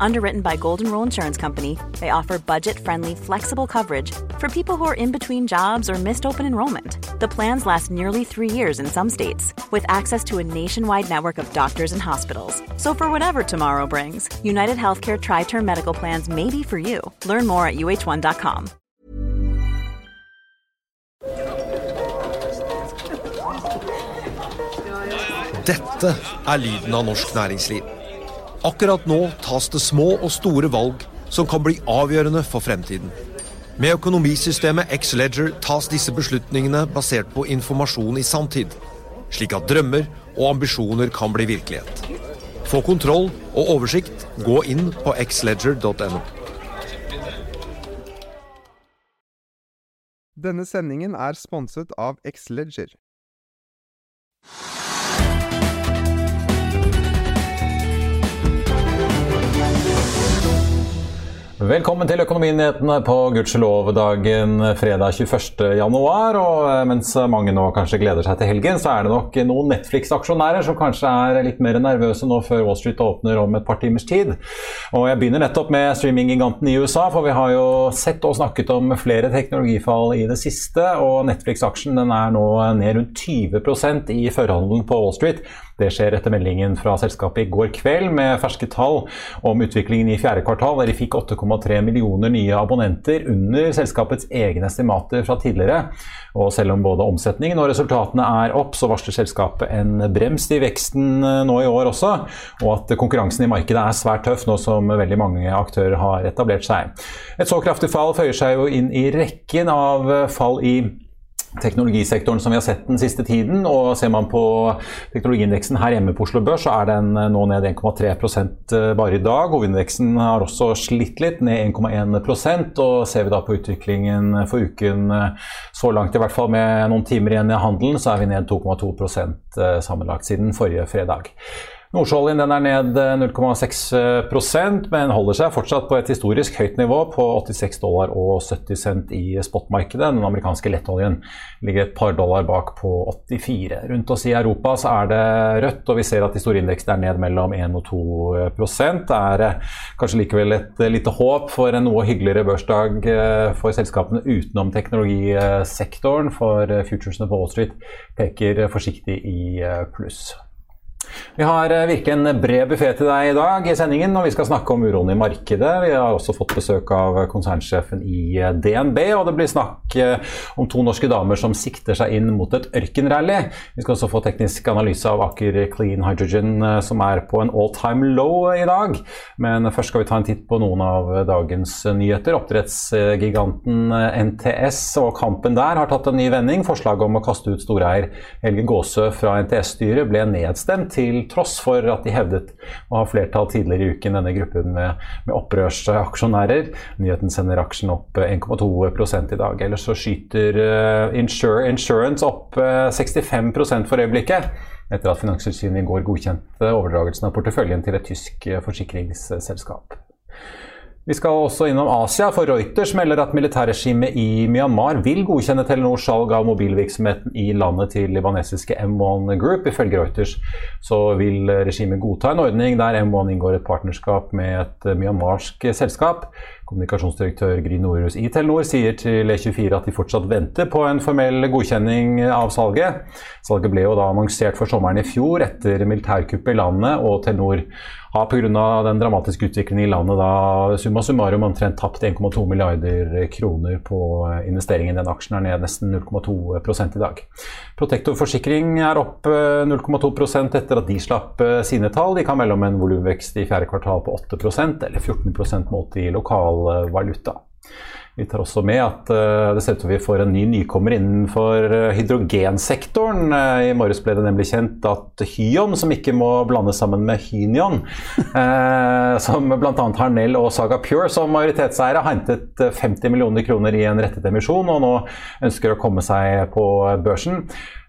Underwritten by Golden Rule Insurance Company, they offer budget friendly, flexible coverage for people who are in between jobs or missed open enrollment. The plans last nearly three years in some states, with access to a nationwide network of doctors and hospitals. So, for whatever tomorrow brings, United Healthcare Tri Term Medical Plans may be for you. Learn more at uh1.com. Dette er lyden av norsk næringsliv. Akkurat nå tas det små og store valg som kan bli avgjørende for fremtiden. Med økonomisystemet X-Leger tas disse beslutningene basert på informasjon i sanntid, slik at drømmer og ambisjoner kan bli virkelighet. Få kontroll og oversikt, gå inn på xledger.no. Denne sendingen er sponset av Xleger. Velkommen til Økonominyhetene på gudskjelov-dagen fredag 21. januar. Og eh, mens mange nå kanskje gleder seg til helgen, så er det nok noen Netflix-aksjonærer som kanskje er litt mer nervøse nå før Wall Street åpner om et par timers tid. Og jeg begynner nettopp med streaminggiganten i USA, for vi har jo sett og snakket om flere teknologifall i det siste. Og Netflix-aksjen er nå ned rundt 20% i førhandelen på Wall Street. Det skjer etter meldingen fra selskapet i går kveld med ferske tall om utviklingen i fjerde kvartal, der de fikk 8,3 millioner nye abonnenter under selskapets egne estimater fra tidligere. Og selv om både omsetningen og resultatene er opp, så varsler selskapet en brems i veksten eh, nå i år også, og at konkurransen i markedet er svært tøff nå som veldig mange aktører har etablert seg. Et så kraftig fall føyer seg jo inn i rekken av fall i teknologisektoren som vi har sett den siste tiden. og Ser man på teknologiindeksen her hjemme på Oslo Børs, så er den eh, nå ned 1,3 eh, bare i dag. Hovedindeksen har også slitt litt, ned 1,1% og Ser vi da på utviklingen for uken eh, så langt, i hvert fall med noen timer igjen i handelen, så er vi ned 2,2% sammenlagt siden forrige fredag. Nordsjøoljen er ned 0,6% men holder seg fortsatt på et historisk høyt nivå på 86 dollar og 70 cent i spotmarkedet. Den amerikanske lettoljen ligger et par dollar bak på 84. Rundt oss i Europa så er det rødt, og vi ser at historieindeksen er ned mellom 1 og 2% Det er eh, kanskje likevel et eh, lite håp for en noe hyggeligere børsdag eh, for selskapene utenom teknologisektoren, for futuresene på Wall Street peker forsiktig i pluss. Vi har eh, virkelig en bred buffé til deg i dag i sendingen, og vi skal snakke om uroen i markedet. Vi har også fått besøk av konsernsjefen i eh, DNB, og det blir snakk eh, om to norske damer som sikter seg inn mot et ørkenrally. Vi skal også få teknisk analyse av Aker Clean Hydrogen, som er på en all time low i dag. Men først skal vi ta en titt på noen av dagens nyheter. Oppdrettsgiganten NTS og kampen der har tatt en ny vending. Forslaget om å kaste ut storeier Helge Gåsø fra NTS-styret ble nedstemt til tross for at de hevdet å ha flertall tidligere i uken, denne gruppen med, med opprørsaksjonærer. Nyheten sender aksjen opp 1,2 i dag. Ellers så skyter uh, insure, Insurance opp uh, eh, 65 for øyeblikket. Etter at Finanstilsynet i går godkjente overdragelsen av porteføljen til et tysk forsikringsselskap. Vi skal også innom Asia, for Reuters melder at militærregimet i Myanmar vil godkjenne Telenors salg av mobilvirksomheten i landet til libanesiske M1 Group. Ifølge Reuters så vil regimet godta en ordning der M1 inngår et partnerskap med et myanmarsk selskap. Kommunikasjonsdirektør Gry Nordhus i Telenor sier til E24 at de fortsatt venter på en formell godkjenning av salget. Salget ble jo da annonsert for sommeren i fjor etter militærkuppet i landet, og Telenor har pga. den dramatiske utviklingen i landet da summa summarum omtrent tapt 1,2 milliarder kroner på investeringen. Den aksjen er ned nesten 0,2 i dag. Protektor forsikring er opp 0,2% etter at de slapp eh, sine tall. De kan melde om en volumvekst i fjerde kvartal på 8% eller 14% målt i lokal valuta. Vi tar også med at uh, det ser ut som vi får en ny nykommer innenfor uh, hydrogensektoren. I morges ble det nemlig kjent at Hyon, som ikke må blandes sammen med Hynion, som bl.a. har Nell og Saga Pure som majoritetseiere, har hentet 50 millioner kroner i en rettet emisjon og nå ønsker å komme seg på børsen.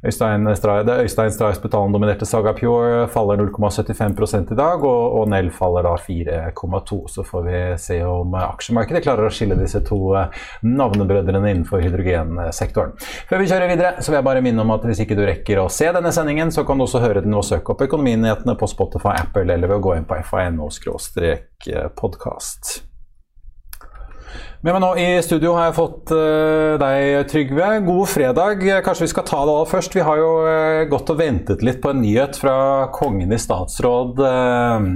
Øystein Stray, det Øystein Stray Spetalen-dominerte Saga Pure faller 0,75 i dag, og, og Nell faller da 4,2. Så får vi se om aksjemarkedet klarer å skille disse to navnebrødrene innenfor hydrogensektoren. Før vi kjører videre, så vil jeg bare minne om at hvis ikke du rekker å se denne sendingen, så kan du også høre den og søke opp Økonominyhetene på Spotify, Apple eller ved å gå inn på fano-podkast. Med meg nå i studio har jeg fått uh, deg, Trygve. God fredag. Kanskje vi skal ta det av først. Vi har jo uh, gått og ventet litt på en nyhet fra kongen i statsråd uh,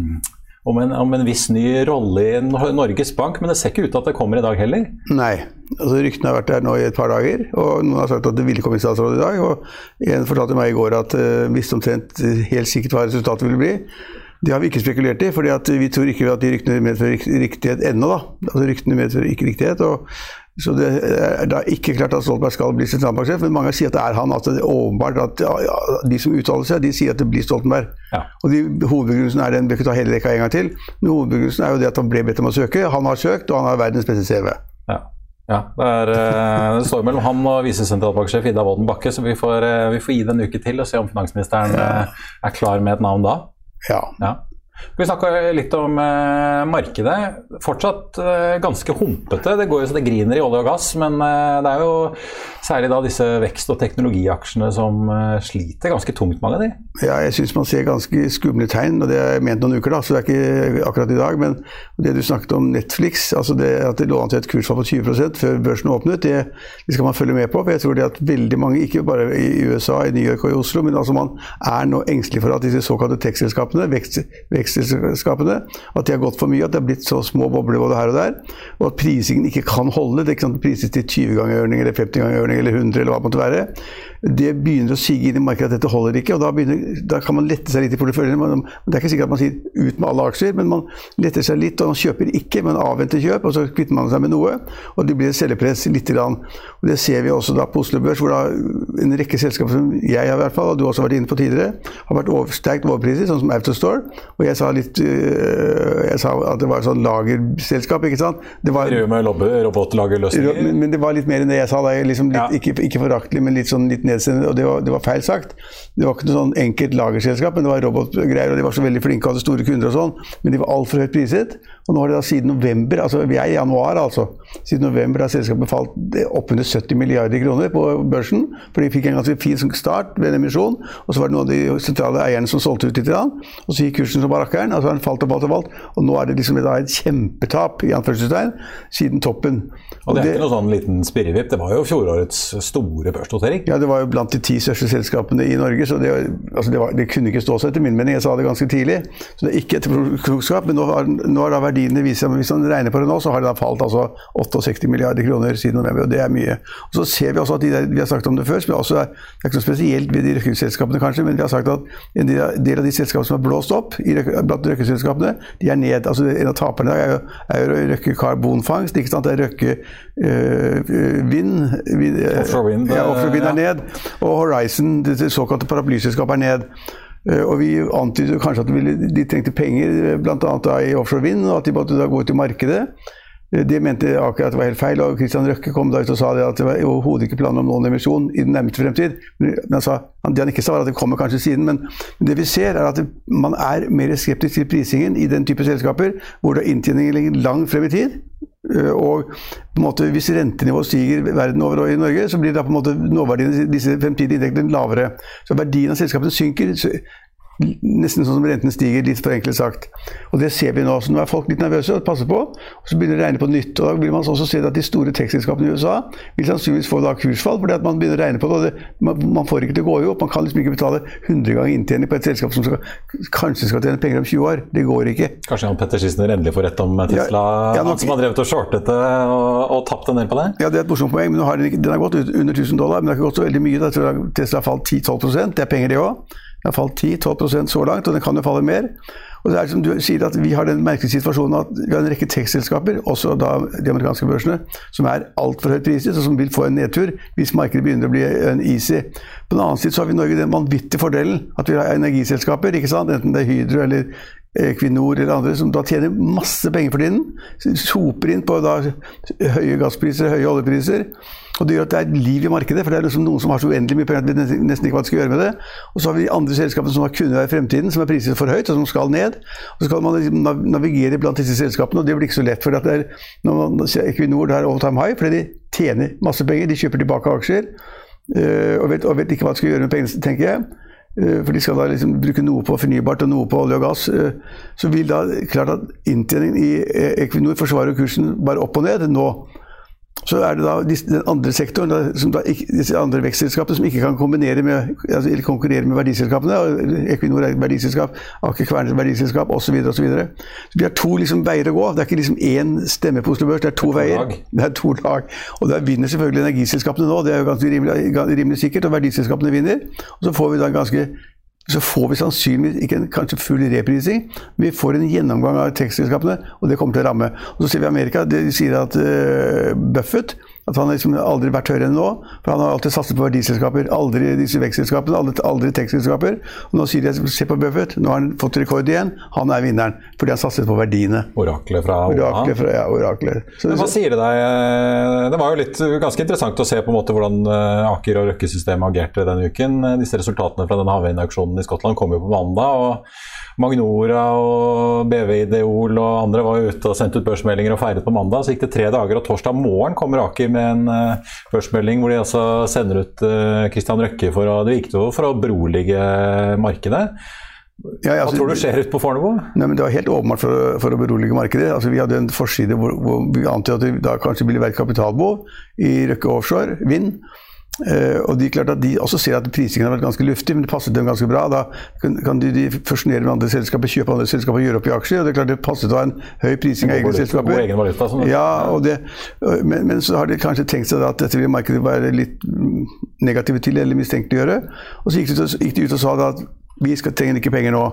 om, en, om, en, viss ny rolle i Norges Bank, men det ser ikke ut til at det kommer i dag heller? Nei. altså Ryktene har vært der nå i et par dager, og noen har sagt at det ville komme i statsråd i dag. og En fortalte meg i går at uh, visste omtrent helt sikkert hva resultatet ville bli. Det har vi ikke spekulert i, for vi tror ikke at de ryktene medfører riktighet ennå. da. Altså Ryktene medfører ikke riktighet. og så det er da ikke klart at Stoltenberg skal bli sentralbanksjef, men mange sier at det er han. at det er åpenbart at ja, De som uttaler seg, de sier at det blir Stoltenberg. Ja. Og de, Hovedbegrunnelsen er den, vi kan ta hele rekka en gang til, men hovedbegrunnelsen er jo det at han ble bedt om å søke. Han har søkt, og han har verdens beste CV. Ja. Ja, det, er, eh, det, står mellom han og visesentralbanksjef Ida Wolden Bakke, så vi får, eh, vi får, gi det en uke til og se om finansministeren. Eh, er klar med et navn da. Ja. ja. Vi snakka litt om eh, markedet. Fortsatt eh, ganske humpete. Det går jo så det griner i olje og gass, men eh, det er jo særlig da disse vekst- og teknologiaksjene som sliter ganske tungt, mange av de. Ja, jeg syns man ser ganske skumle tegn, og det jeg ment noen uker, da, så det er ikke akkurat i dag. Men det du snakket om Netflix, altså det at det lå an til et kursfall på 20 før børsen åpnet, det, det, skal man følge med på. For jeg tror det at veldig mange, ikke bare i USA, i New York og i Oslo, men altså man er nå engstelig for at disse såkalte tech-selskapene, vekst, vekst vekstselskapene. At de har gått for mye, at det har blitt så små bobler både her og der. Og at prisingen ikke kan holde. Det er ikke sant, prises til 20 ganger ørning eller 50 ganger ørning eller 100 eller hva det måtte være det begynner å sige inn i markedet at dette holder ikke. og Da, begynner, da kan man lette seg litt i porteføljen. Det er ikke sikkert at man sier ut med alle aksjer, men man letter seg litt. og Man kjøper ikke, men avventer kjøp, og så kvitter man seg med noe. og Det blir et selgepress litt. Og Det ser vi også da på Oslo Børs, hvor da en rekke selskaper som jeg har i hvert fall, og du har vært inne på tidligere, har vært over, sterkt overpriset, sånn som Autostore. Og jeg sa litt øh, jeg sa at det var et sånn lagerselskap, ikke sant. Det var, robotlagerløsninger. Men, men, det var litt mer enn det jeg sa. da, liksom litt, ja. Ikke, ikke foraktelig, men litt sånn litt nedsendende. og det var, det var, feil sagt. Det var ikke noe sånn enkelt lagerselskap, men det var robotgreier, og de var så veldig flinke og hadde store kunder og sånn, men de var altfor høyt priset. Og nå har de da siden november, altså vi er i januar altså, siden november har selskapet falt oppunder 70 milliarder kroner på børsen, for de fikk en ganske fin start ved en emisjon, og så var det noen av de sentrale eierne som solgte ut litt, og så gikk kursen som barakkeren, og Altså han falt og falt og falt, og nå er det liksom et kjempetap i anførselstegn siden toppen. Og det er ikke noe sånn liten spirrevipp, det var jo fjorårets store børsnotering? Ja, det var jo blant de ti største selskapene i Norge, så det, altså det, var, det kunne ikke stå seg etter min mening, jeg sa det ganske tidlig. Så det er ikke etterpåklokskap, men nå har, nå har da verdiene vist seg Hvis man regner på det nå, så har det da falt altså 68 milliarder kroner siden november, og det er mye. Og Så ser vi også at de der, vi har sagt om det før, som også er, det er ikke noe spesielt ved de røkkeselskapene kanskje, men vi har sagt at en del av de selskapene som er blåst opp i, blant røkkeselskapene, de er ned. altså En av taperne er jo, er jo Røkke karbonfangst, ikke sant? det er Røkke øh, vind, vind Offshore Wind, ja, offshore wind er ned. Og Horizon, det såkalte paraplyselskapet, er ned. Eh, og vi antydet kanskje at de trengte penger, bl.a. i offshore vind, og at de måtte da gå ut i markedet. Det mente akkurat at det var helt feil, og Christian Røkke kom da ut og sa det at det var overhodet ikke planer om noen emisjon i den nærmeste fremtid. Men han sa, det han ikke sa, var at det kommer kanskje siden. Men det vi ser, er at man er mer skeptisk til prisingen i den type selskaper hvor det inntjeningen ligger langt frem i tid. Eh, og på en måte, hvis rentenivået stiger verden over og i Norge, så blir da på en måte nåverdien disse fremtidige inntektene lavere. Så verdien av selskapene synker. Nesten sånn som renten stiger, litt forenklet sagt. Og Det ser vi nå. så Nå er folk litt nervøse og passer på. og Så begynner det å regne på nytt. og Da vil man også se at de store tekstselskapene i USA vil sannsynligvis få da kursfall, fordi at man begynner å regne på det. og det, man, man, får ikke til å gå i opp. Man kan liksom ikke betale 100 ganger inntjening på et selskap som skal, kanskje skal tjene penger om 20 år. Det går ikke. Kanskje Jan Petter Schissener endelig får rett om Tesla, ja, ja, nok, han som har drevet og shortet det og, og tapt en del på det? Ja, det er et morsomt poeng, men har den, den, har gått under 1000 dollar, men det har ikke gått så veldig mye. Da tror jeg Tesla falt 10-12 Det er penger, det òg. Den har falt 10-12% så langt, og den kan jo falle mer. Og det er som du sier at Vi har den merkelige situasjonen at vi har en rekke tekstselskaper, også da de amerikanske børsene, som er altfor høyt priset, og som vil få en nedtur hvis markedet begynner å bli en easy. På den annen side så har vi i Norge den vanvittige fordelen at vi har energiselskaper, ikke sant? enten det er Hydro eller Equinor eller andre som da tjener masse penger for tiden. Soper inn på da høye gasspriser, høye oljepriser. Og det gjør at det er liv i markedet, for det er liksom noen som har så uendelig mye penger at vi nesten ikke hva de skal gjøre med det. Og så har vi andre selskaper som har kunnet være i fremtiden, som er priset for høyt, og som skal ned. Og så skal man liksom navigere blant disse selskapene, og det blir ikke så lett. For at det er, når man ser Equinor er all time high, fordi de tjener masse penger, de kjøper tilbake aksjer. Øh, og vet, og vet ikke hva de skal gjøre med pengene, tenker jeg. Øh, for de skal da liksom bruke noe på fornybart og noe på olje og gass. Øh, så vil da klart at inntjeningen i Equinor forsvarer kursen bare opp og ned nå. Så er det da den andre sektoren, da, disse andre vekstselskapene som ikke kan kombinere med, altså, eller konkurrere med verdiselskapene. Equinor er et verdiselskap, Aker Kværner er et verdiselskap osv. så Vi har to liksom, veier å gå. Det er ikke liksom én stemme på Oslo Børs, det er to, det er veier. Det er to lag. Og der vinner selvfølgelig energiselskapene nå, det er jo ganske rimelig, rimelig sikkert. Og verdiselskapene vinner. Og så får vi da en ganske så får vi sannsynligvis ikke en kanskje full reprising. Vi får en gjennomgang av tekstselskapene, og det kommer til å ramme. Og så ser vi Amerika. De sier at uh, Buffett at han har liksom aldri vært høyere enn nå. For han har alltid satset på verdiselskaper. Aldri disse vekstselskapene, aldri, aldri tekstselskaper. Og nå sier de se på Buffett, nå har han fått rekord igjen. Han er vinneren. Fordi han satset på verdiene. Oraklet fra Oraklet fra, ja, oraklet. Så, hva sier det deg? Det var jo litt ganske interessant å se på en måte hvordan eh, Aker og Røkke-systemet agerte denne uken. Disse resultatene fra den havvindauksjonen i Skottland kom jo på mandag. og Magnora og BV Ideol og andre var ute og sendte ut børsmeldinger og feiret på mandag. Så gikk det tre dager, og torsdag morgen kommer Aker med en uh, børsmelding hvor de altså sender ut uh, Christian Røkke for å, det virket jo for å berolige markedet. Ja, altså, Hva tror du skjer ute på Fornebu? Det var helt åpenbart for, for, å berolige markedet. Altså, vi hadde en forside hvor, hvor vi antok at det da kanskje ville være kapitalbehov i Røkke Offshore, Vind. Uh, og de, klart at de også ser at prisingen har vært ganske luftig, men det passet dem ganske bra. Da kan, de, de fusjonere med andre selskaper, kjøpe andre selskaper og gjøre opp i aksjer. og Det er klart det passet å ha en høy prising av egne selskaper. God egen valuta, sånn. ja, det, men, men, så har de kanskje tenkt seg at dette vil markedet være litt mm, negative til eller mistenkeliggjøre. Og så gikk de, gikk de ut og sa at vi skal, trenger ikke penger nå.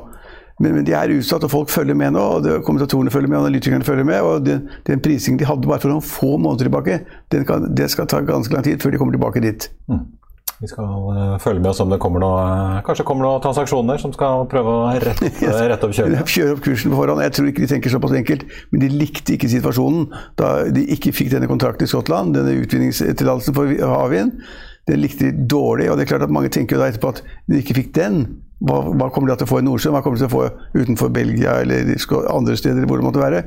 Men, men, de er utsatt, og folk følger med nå. og det, Kommentatorene følger med, analytikerne følger med. og Den, den prisingen de hadde bare for noen få måneder tilbake, kan, det skal ta ganske lang tid før de kommer tilbake dit. Mm. Vi skal uh, følge med oss om det kommer noe, uh, kanskje kommer noen transaksjoner som skal prøve å rette, uh, rette opp kjøret. Kjøre opp kursen på forhånd. Jeg tror ikke de tenker såpass enkelt. Men de likte ikke situasjonen da de ikke fikk denne kontrakten i Skottland, denne utvinningstillatelsen for havvind. Den likte de dårlig. og det er klart at Mange tenker jo da etterpå at de ikke fikk den. Hva, hva, kommer de til å få i Nordsjøen, hva kommer de til å få utenfor Belgia eller andre steder hvor det måtte være.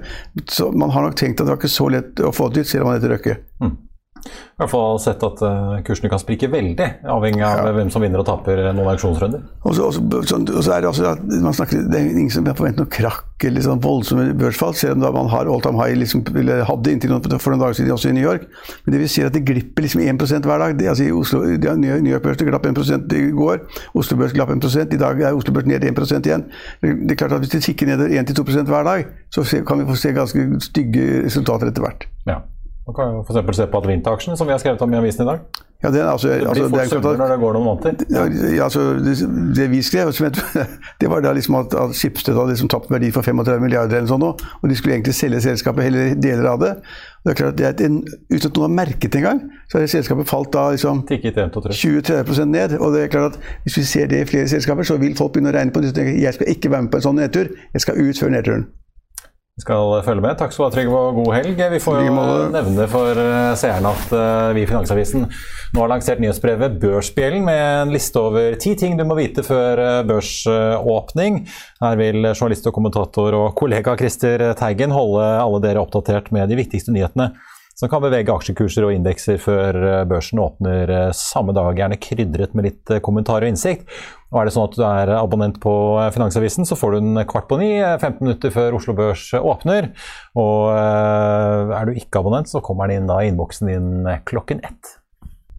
Så Man har nok tenkt at det var ikke så lett å få det ut, selv om man heter Røkke. Mm. I hvert fall sett at uh, kursene kan sprike veldig, avhengig av ja. hvem som vinner og taper noen auksjonsrunder. Og så, er det også at man snakker, det er ingen som forventer noe krakk eller sånn voldsomme børsfall, selv om man har all time high, liksom, eller hadde inntil noen, for noen dager siden også i New York. Men det vil si at det glipper liksom 1% hver dag. Det, altså I Oslo, New York Børs glapp 1 i går, Oslo Børs glapp 1 i dag er Oslo Børs ned 1% igjen. Det er klart at Hvis det tikker ned 1-2% hver dag, så kan vi få se ganske stygge resultater etter hvert. Ja. Man kan jo f.eks. se på Advinta-aksjen, som vi har skrevet om i avisen i dag. Ja, den, altså, det blir altså, fort summer når det går noen måneder. Ja, altså, det, det, vi skrev, det var da liksom at, at Skipsted hadde liksom tapt verdi for 35 milliarder eller sånn, og de skulle egentlig selge selskapet, eller deler av det. Det er klart at det er en, Uten at noen har merket det engang, så har selskapet falt da liksom 20-30% ned. og det er klart at Hvis vi ser det i flere selskaper, så vil folk begynne å regne på det. Jeg skal ikke være med på en sånn nedtur, jeg skal ut før nedturen. Skal følge med. Takk skal du ha, Trygve, og god helg. Vi får jo nevne for eh, seerne at eh, vi i Finansavisen nå har lansert nyhetsbrevet Børsbjellen med en liste over ti ting du må vite før eh, børsåpning. Her vil journalist og kommentator og kollega Christer Teigen holde alle dere oppdatert med de viktigste nyhetene som kan bevege aksjekurser og indekser før børsen åpner samme dag, gjerne krydret med litt kommentar og innsikt. Og er det sånn at du er abonnent på Finansavisen, så får du den kvart på ni, 15 minutter før Oslo Børs åpner. Og eh, er du ikke abonnent, så kommer den inn da i innboksen din klokken ett.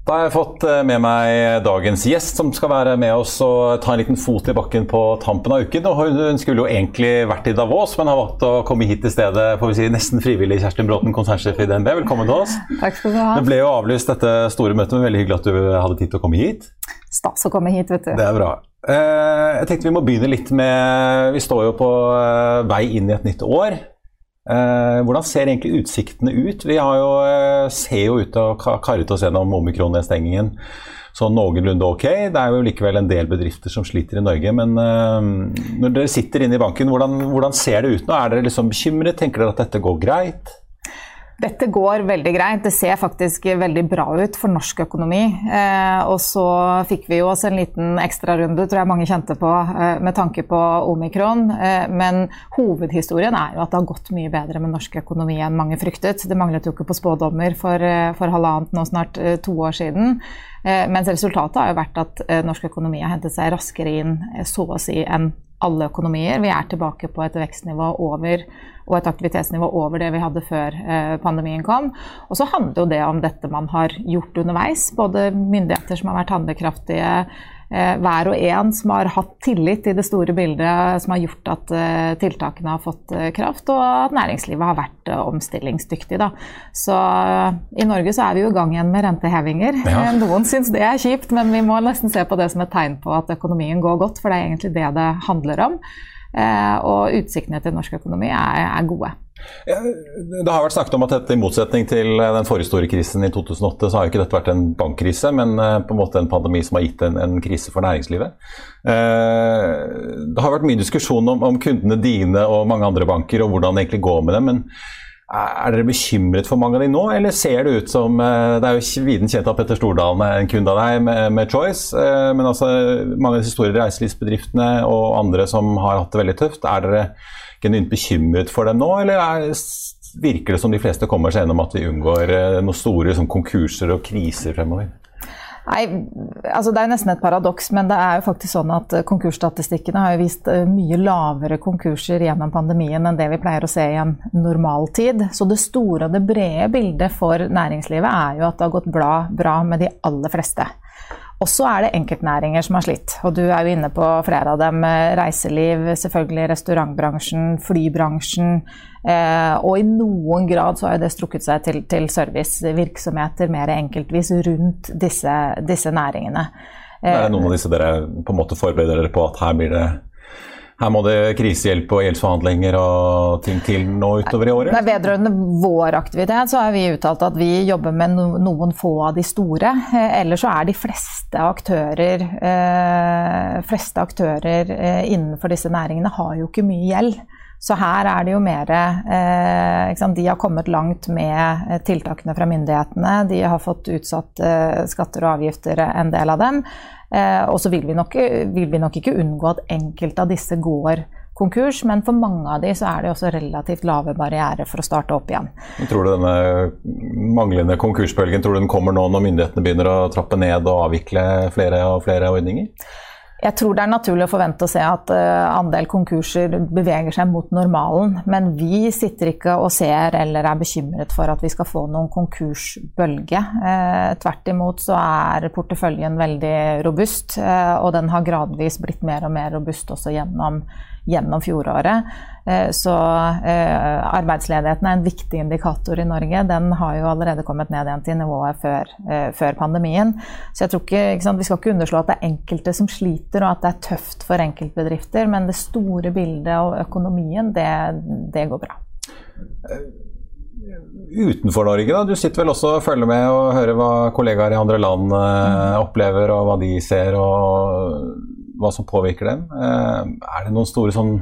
Da har jeg fått eh, med meg dagens gjest, som skal være med oss og ta en liten fot i bakken på tampen av uken. Hun skulle jo egentlig vært i Davos, men har valgt å komme hit i stedet får vi si, nesten frivillig. Kjerstin Bråten, konsernsjef i DNB, velkommen til oss. Takk skal du ha. Det ble jo avlyst dette store møtet, men veldig hyggelig at du hadde tid til å komme hit. Stas å komme hit, vet du. Det er bra. Eh, jeg tenkte vi må begynne litt med Vi står jo på eh, vei inn i et nytt år. Hvordan ser egentlig utsiktene ut? Vi jo, ser jo ut til å karret oss gjennom omikron-nedstengingen sånn noenlunde ok. Det er jo likevel en del bedrifter som sliter i Norge. Men når dere sitter inne i banken, hvordan, hvordan ser det ut nå? Er dere liksom bekymret? Tenker dere at dette går greit? Dette går veldig greit. Det ser faktisk veldig bra ut for norsk økonomi. Eh, og så fikk vi jo oss en liten ekstrarunde, tror jeg mange kjente på, eh, med tanke på omikron. Eh, men hovedhistorien er jo at det har gått mye bedre med norsk økonomi enn mange fryktet. Det manglet jo ikke på spådommer for, eh, for halvannet, nå snart eh, to år siden. Eh, mens resultatet har jo vært at norsk økonomi har hentet seg raskere inn så å si enn alle økonomier. Vi er tilbake på et vekstnivå over og et aktivitetsnivå over det vi hadde før eh, pandemien kom. Og så handler jo det om dette man har gjort underveis. Både myndigheter som har vært handlekraftige, hver og en som har hatt tillit i det store bildet, som har gjort at eh, tiltakene har fått kraft, og at næringslivet har vært omstillingsdyktig. Da. Så i Norge så er vi jo i gang igjen med rentehevinger. Ja. Noen syns det er kjipt, men vi må nesten se på det som et tegn på at økonomien går godt, for det er egentlig det det handler om. Eh, og utsiktene til norsk økonomi er, er gode. Det har vært snakket om at dette, I motsetning til den forrige store krisen i 2008, så har jo ikke dette vært en bankkrise, men eh, på en måte en pandemi som har gitt en, en krise for næringslivet. Eh, det har vært mye diskusjon om, om, kundene dine og mange andre banker og hvordan det egentlig går med dem. men er dere bekymret for mange av de nå, eller ser det ut som eh, Det er jo viden kjent at Petter Stordalen er en kunde av deg med, med Choice, eh, men altså mange av de store reiselivsbedriftene og andre som har hatt det veldig tøft, er dere genuint bekymret for dem nå, eller er, virker det som de fleste kommer seg gjennom at vi unngår eh, noen store sånn, konkurser og kriser fremover? Nei, altså Det er nesten et paradoks, men det er jo faktisk sånn at eh, konkursstatistikkene har jo vist eh, mye lavere konkurser gjennom pandemien enn det vi pleier å se i en normaltid. Så det store og det brede bildet for næringslivet er jo at det har gått bra, bra med de aller fleste. Og så er det enkeltnæringer som har slitt, og du er jo inne på flere av dem. Reiseliv, selvfølgelig restaurantbransjen, flybransjen. Eh, og i noen grad så har det strukket seg til, til servicevirksomheter mer enkeltvis rundt disse, disse næringene. er det noen av disse dere på en måte forbereder dere på at her blir det her må det krisehjelp og gjeldsforhandlinger og ting til nå utover i året? Nei, vedrørende vår aktivitet så har vi uttalt at vi jobber med noen få av de store. Eh, ellers så er de fleste aktører, eh, fleste aktører eh, innenfor disse næringene har jo ikke mye gjeld. Så her er det jo mer eh, De har kommet langt med eh, tiltakene fra myndighetene. De har fått utsatt eh, skatter og avgifter, en del av dem. Eh, og så vil, vil, vi nok ikke unngå at enkelte av disse går konkurs, men for mange av de så er det også relativt lave barrierer for å starte opp igjen. Tror du denne manglende konkursbølgen tror du den kommer nå når myndighetene begynner å trappe ned og avvikle flere og flere ordninger? Jeg tror det er naturlig å forvente å se at uh, andel konkurser beveger seg mot normalen. Men vi sitter ikke og ser eller er bekymret for at vi skal få noen konkursbølge. Uh, tvert imot så er porteføljen veldig robust, uh, og den har gradvis blitt mer og mer robust også gjennom gjennom fjoråret. Eh, så eh, arbeidsledigheten er en viktig indikator i Norge. Den har jo allerede kommet ned igjen til nivået før, eh, før pandemien. Så jeg tror ikke, ikke Vi skal ikke underslå at det er enkelte som sliter, og at det er tøft for enkeltbedrifter. Men det store bildet og økonomien, det, det går bra. Utenfor Norge, da? Du sitter vel også og følger med og hører hva kollegaer i andre land opplever, og hva de ser. og hva som påvirker dem. Eh, er det noen store sånn,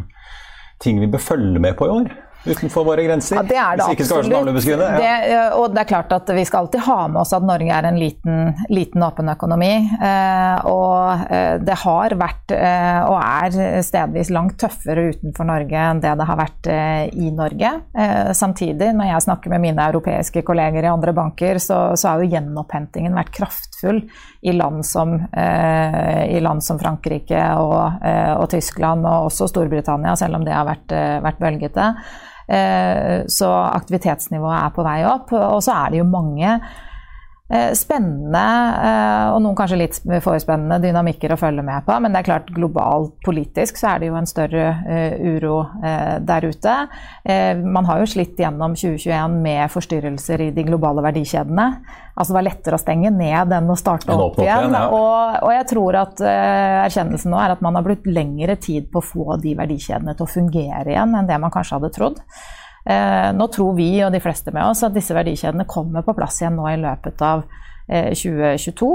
ting vi bør følge med på i år? Utenfor våre grenser? Ja, det er det Hvis ikke skal være så ja. det, Og det er klart at vi skal alltid ha med oss at Norge er en liten, liten åpen økonomi. Eh, og eh, det har vært eh, og er stedvis langt tøffere utenfor Norge enn det det har vært i Norge. Eh, samtidig, når jeg snakker med mine europeiske kolleger i andre banker, så, så har jo gjenopphentingen vært kraftfull i land som, eh, i land som Frankrike og, og, Tyskland, og også Storbritannia, selv om det har vært, vært bølgete. Eh, så aktivitetsnivået er på vei opp. Og så er det jo mange spennende, eh, og noen kanskje litt for spennende dynamikker å følge med på. Men det er klart globalt politisk så er det jo en større uro der ute. Man har jo slitt gjennom 2021 med forstyrrelser i de globale verdikjedene. Altså det var lettere å stenge ned enn å starte opp, opp, igjen. ja. og, og, jeg tror at erkjennelsen nå er at man har brukt lengre tid på å få de verdikjedene til å fungere igjen enn det man kanskje hadde trodd. Nå tror vi og de fleste med oss at disse verdikjedene kommer på plass igjen nå i løpet av 2022.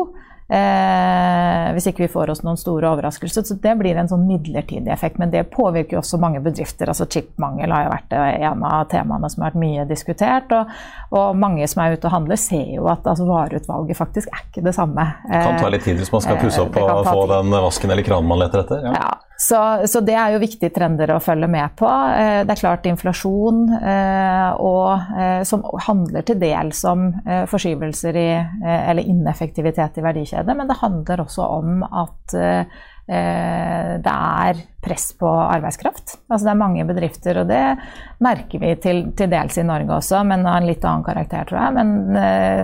Eh, hvis ikke vi får oss noen store overraskelser. Så det blir en sånn midlertidig effekt. Men det påvirker jo også mange bedrifter. altså Chipmangel har jo vært en av temaene som har vært mye diskutert. Og, og mange som er ute og handler, ser jo at altså, vareutvalget faktisk er ikke det samme. Det kan ta litt tid hvis man skal pusse opp eh, og få den vasken eller kranen man leter etter. Ja. ja. Så, så, det er jo viktige trender å følge med på. Eh, det er klart inflasjon, eh, og, eh, som handler til dels om forskyvelser i, eller ineffektivitet i verdikjedet, men det handler også om at det er press på arbeidskraft. Altså det er mange bedrifter, og det merker vi til, til dels i Norge også, men av en litt annen karakter, tror jeg. Men,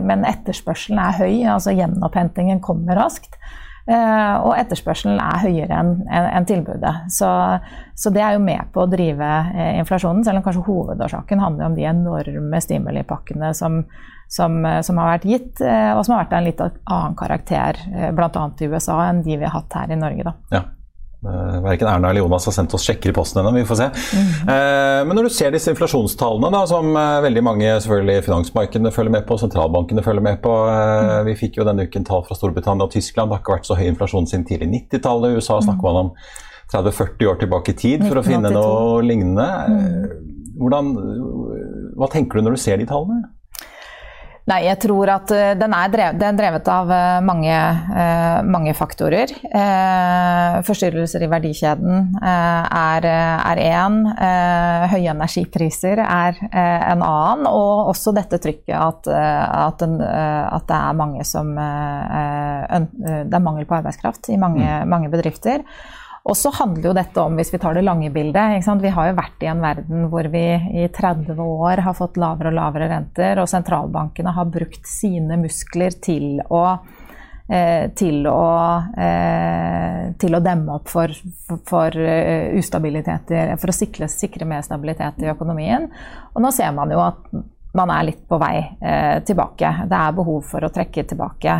men etterspørselen er høy, altså gjenopphentingen kommer raskt. Eh, og etterspørselen er høyere enn en tilbudet. Så, så, det er jo med på å drive eh, inflasjonen, selv om kanskje hovedårsaken handler om de enorme stimulipakkene som, som, som, har vært gitt, eh, og som har vært av en litt annen karakter, bl.a. i USA, enn de vi har hatt her i Norge. Da. Ja. Eh, Verken Erna eller Jonas har sendt oss sjekker i posten ennå, vi får se. Mm. Men når du ser disse inflasjonstallene, da, som eh, veldig mange selvfølgelig finansmarkedene følger med på, sentralbankene følger med på. Vi fikk jo denne uken tall fra Storbritannia og Tyskland. Det har ikke vært så høy inflasjon siden tidlig 90-tallet. I USA snakker man om 30-40 år tilbake i tid for 1982. å finne noe lignende. Hvordan, hva tenker du når du ser de tallene? Nei, jeg tror at eh, den er drevet, den er drevet av eh, mange, eh, mange faktorer. Forstyrrelser i verdikjeden er én. Høye energipriser er en annen. Og også dette trykket at, at, den, at det er mange som Det er mangel på arbeidskraft i mange, mm. mange bedrifter. Og så handler jo dette om, hvis vi tar det lange bildet Vi har jo vært i en verden hvor vi i 30 år har fått lavere og lavere renter, og sentralbankene har brukt sine muskler til å eh, til å, eh, til å demme opp for, for, uh, ustabiliteter, for å sikre, sikre, mer stabilitet i økonomien. Og nå ser man jo at man er litt på vei eh, tilbake. Det er behov for å trekke tilbake.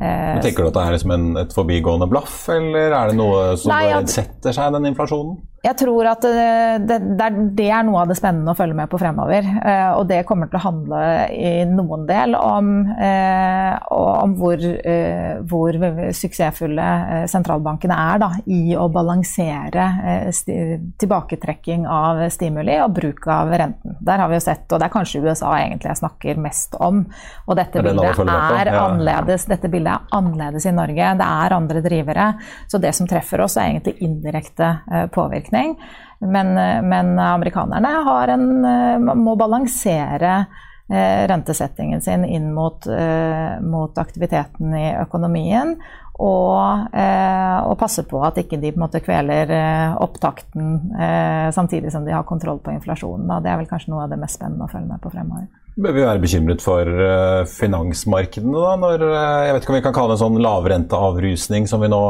Eh, men tenker du at det er liksom en, et forbigående blaff, eller er det noe som Nei, at, setter seg, den inflasjonen? Jeg tror at det, det, det, er noe av det spennende å følge med på fremover. Eh, og det kommer til å handle i noen del om, eh, om hvor, eh, hvor, suksessfulle sentralbankene er da, i å balansere tilbaketrekking av stimuli og bruk av renten. Der har vi jo sett, og det er kanskje USA egentlig jeg snakker mest om. Og dette bildet er annerledes. Dette bildet er annerledes i Norge. Det er andre drivere. Så det som treffer oss, er egentlig indirekte påvirkning påvirkning. Men, men amerikanerne en, eh, må balansere eh, rentesettingen sin inn mot, eh, mot aktiviteten i økonomien. Og, og, passe på at ikke de på en måte kveler opptakten samtidig som de har kontroll på inflasjonen. Det er vel kanskje noe av det mest spennende å følge med på fremover. Bør vi være bekymret for finansmarkedene, da? Når, jeg vet ikke om vi kan kalle det en sånn lavrenteavrusning som vi nå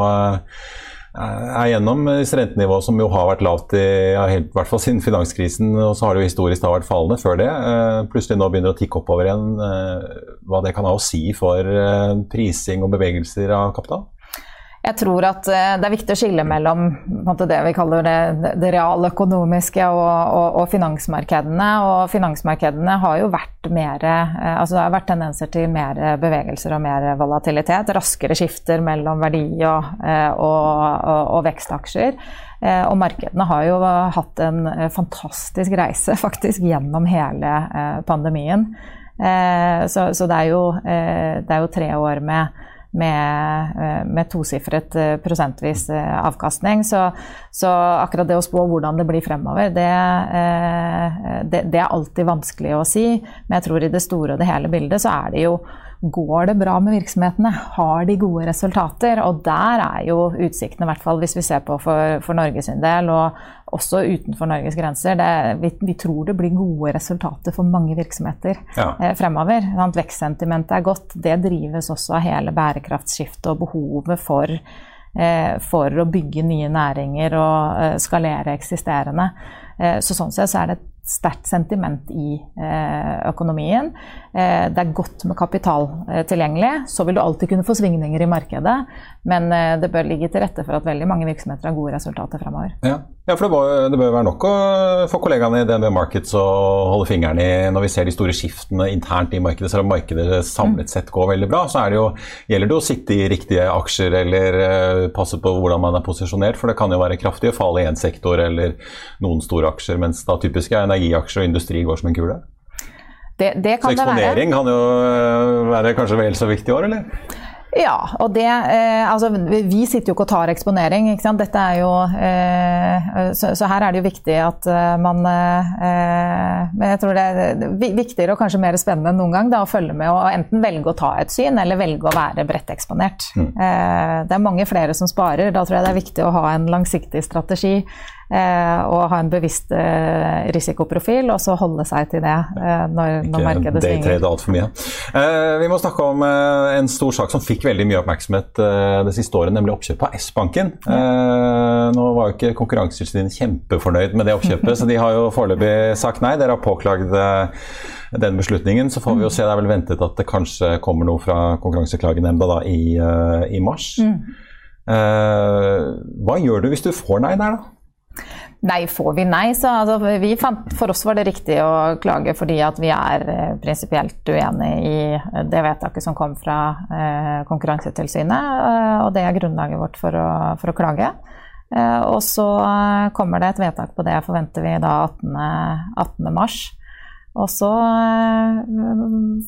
er gjennom rentenivået som jo har vært lavt i, i hvert fall siden finanskrisen. Og så har det jo historisk da vært fallende før det. Eh, plutselig nå begynner det å tikke oppover igjen. Eh, hva det kan ha å si for eh, prising og bevegelser av kapital? Jeg tror at eh, det er viktig å skille mellom det vi kaller det, det realøkonomiske og, og, og, finansmarkedene. Og finansmarkedene har jo vært mer eh, altså Det har vært tendenser til mer bevegelser og mer volatilitet. Raskere skifter mellom verdi og, eh, og vekstaksjer. Og markedene har jo hatt en fantastisk reise faktisk gjennom hele pandemien. Så, så det, er jo, det er jo tre år med med, eh, med tosifret eh, prosentvis eh, avkastning. Så, så, akkurat det å spå hvordan det blir fremover, det, det, det, er alltid vanskelig å si. Men jeg tror i det store og det hele bildet så er det jo Går det bra med virksomhetene? Har de gode resultater? Og der er jo utsiktene, i hvert fall hvis vi ser på for, for Norges del, og også utenfor Norges grenser. Det, vi, vi, tror det blir gode resultater for mange virksomheter ja. eh, fremover. Vekstsentimentet er godt. Det drives også av hele bærekraftsskiftet og behovet for, eh, for å bygge nye næringer og eh, skalere eksisterende. Eh, så sånn sett så er det sterkt sentiment i økonomien. Det er godt med kapital tilgjengelig. Så vil du alltid kunne få svingninger i markedet, men det bør ligge til rette for at veldig mange virksomheter har gode resultater fremover. Ja. ja, for det, bør, det, bør være nok å få kollegaene i DNB Markets å holde fingeren i når vi ser de store skiftene internt i markedet. Selv om markedet samlet sett går veldig bra, så det jo, gjelder det å sitte i riktige aksjer eller passe på hvordan man er posisjonert. For det kan jo være kraftige fall i én sektor eller noen store aksjer, mens da typisk er energiaksjer og industri går som en kule. Det, det kan så eksponering kan jo øh, være kanskje vel så viktig i år, eller? Ja, og det eh, Altså, vi sitter jo ikke og tar eksponering, ikke sant. Dette er jo eh, så, så, her er det jo viktig at uh, man eh, Men jeg tror det er viktigere og kanskje mer spennende enn noen gang da, å følge med og enten velge å ta et syn, eller velge å være bredt eksponert. Mm. Eh, det er mange flere som sparer. Da tror jeg det er viktig å ha en langsiktig strategi Eh, og ha en bevisst eh, risikoprofil, og så holde seg til det eh, når, når markedet svinger. Daytrade altfor mye. vi må snakke om en stor sak som fikk veldig mye oppmerksomhet det siste året, nemlig oppkjøpet av S-banken. nå var jo ikke Konkurransetilsynet kjempefornøyd med det oppkjøpet, så de har jo foreløpig sagt nei. Dere har påklagd den beslutningen. Så får vi jo se. Det er vel ventet at det kanskje kommer noe fra Konkurranseklagenemnda da, i, i mars. Mm. hva gjør du hvis du får nei der, da? Nei, får vi nei, så altså, fant, For oss var det riktig å klage fordi at vi er eh, prinsipielt uenig i det vedtaket som kom fra eh, Konkurransetilsynet. Eh, og det er grunnlaget vårt for å, for å klage. Eh, og så kommer det et vedtak på det, forventer vi da 18. 18. mars. Og så eh,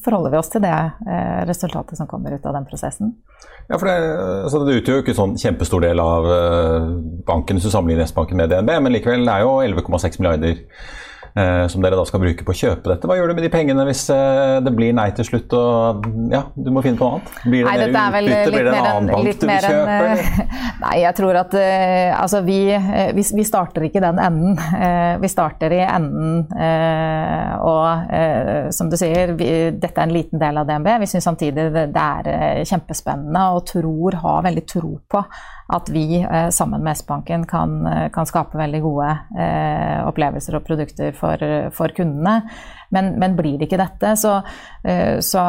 forholder vi oss til det eh, resultatet som kommer ut av den prosessen. Ja, for Det, altså det utgjør jo ikke sånn kjempestor del av eh, banken hvis du sammenligner S-banken med DNB, men likevel det er jo 11,6 milliarder som dere da skal bruke på å kjøpe dette. Hva gjør du med de pengene hvis eh, det blir nei til slutt og ja, du må finne på noe annet? Blir det nei, mer utbytte? Blir det en annen bank du vil kjøpe? En, eh, nei, jeg tror at eh, altså vi, eh, vi, vi, starter ikke den enden. Eh, vi starter i enden og som du sier, vi, dette er en liten del av DNB. Vi syns samtidig det, det er kjempespennende og tror, har veldig tro på at vi eh, sammen med S-banken kan, kan, skape veldig gode eh, opplevelser og produkter for, for kundene. Men, men, blir det ikke dette, så, eh, så,